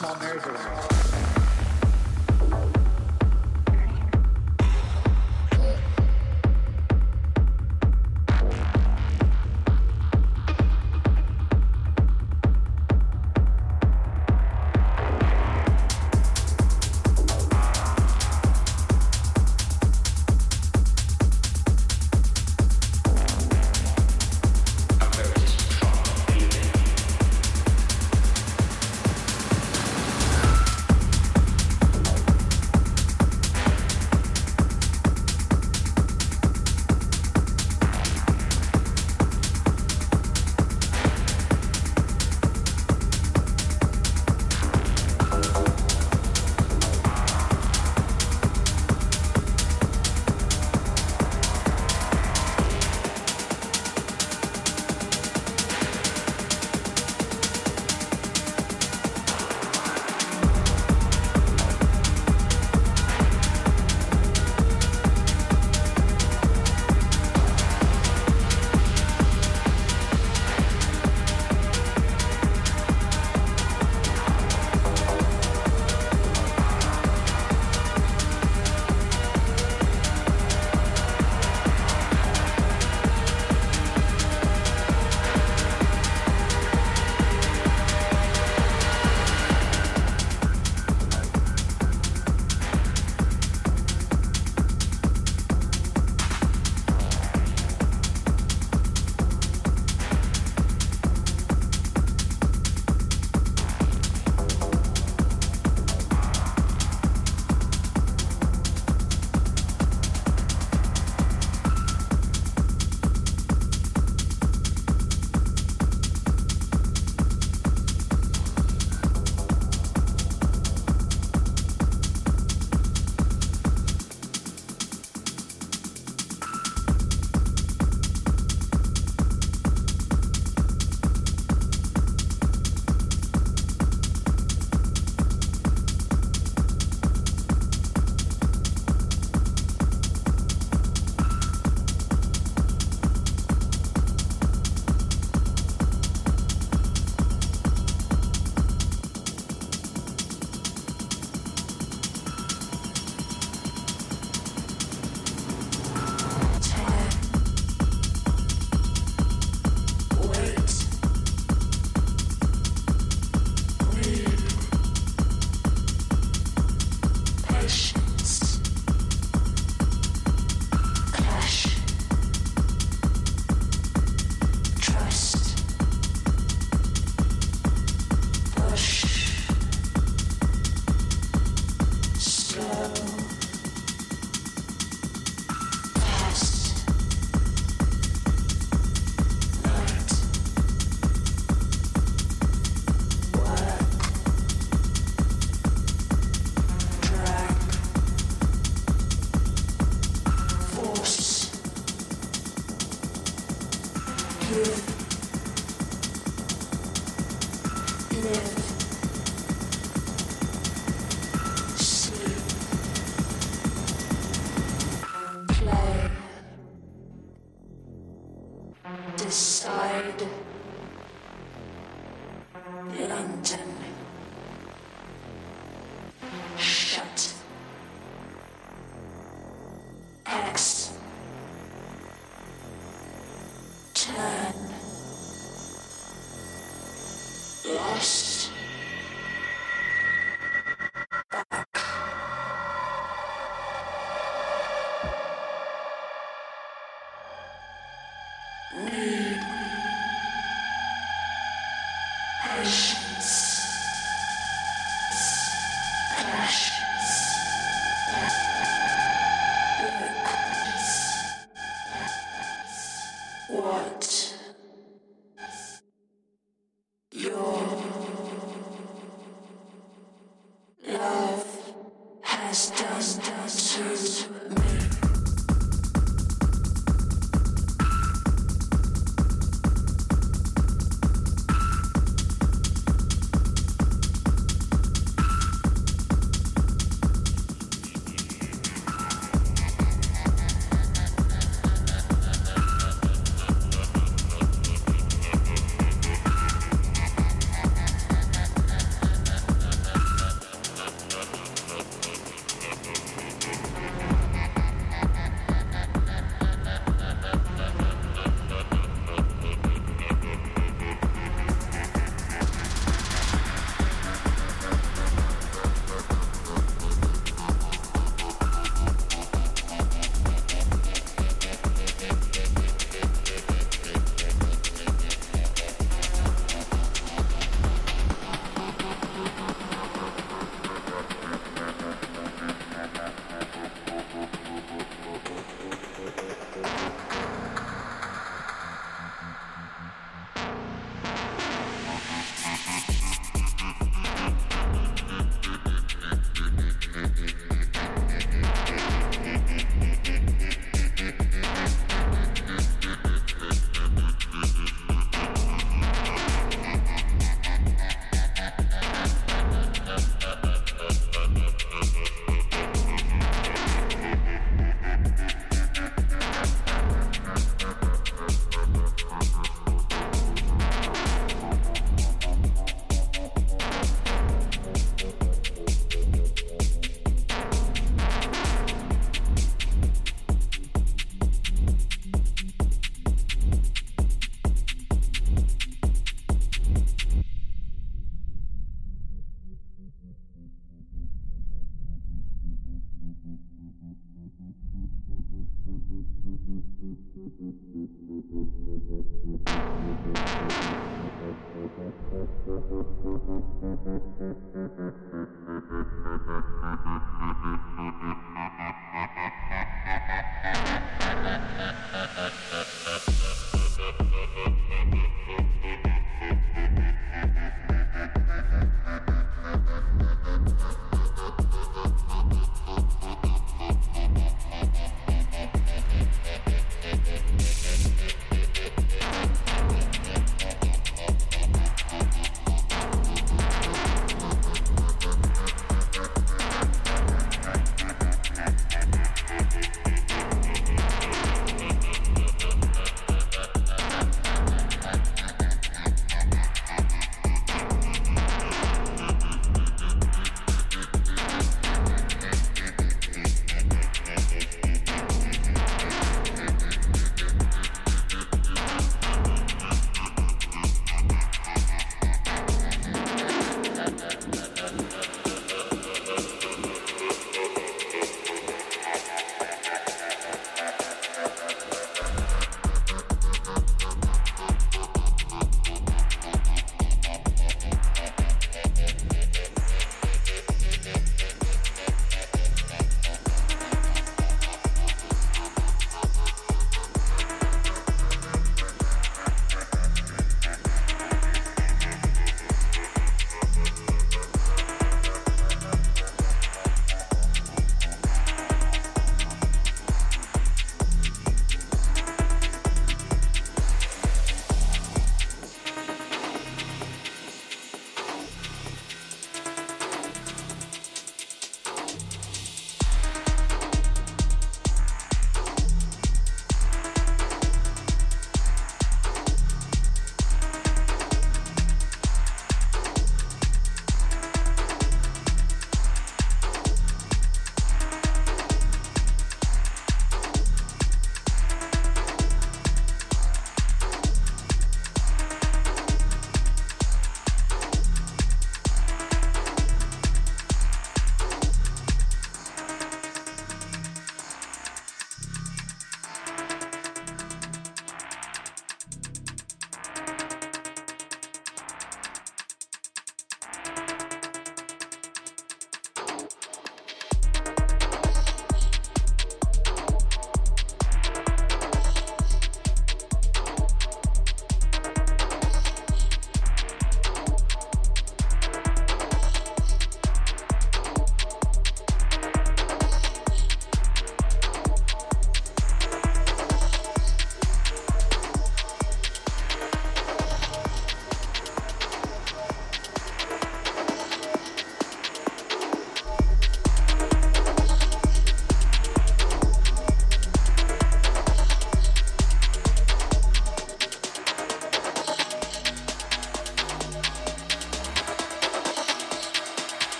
small merry-go-round.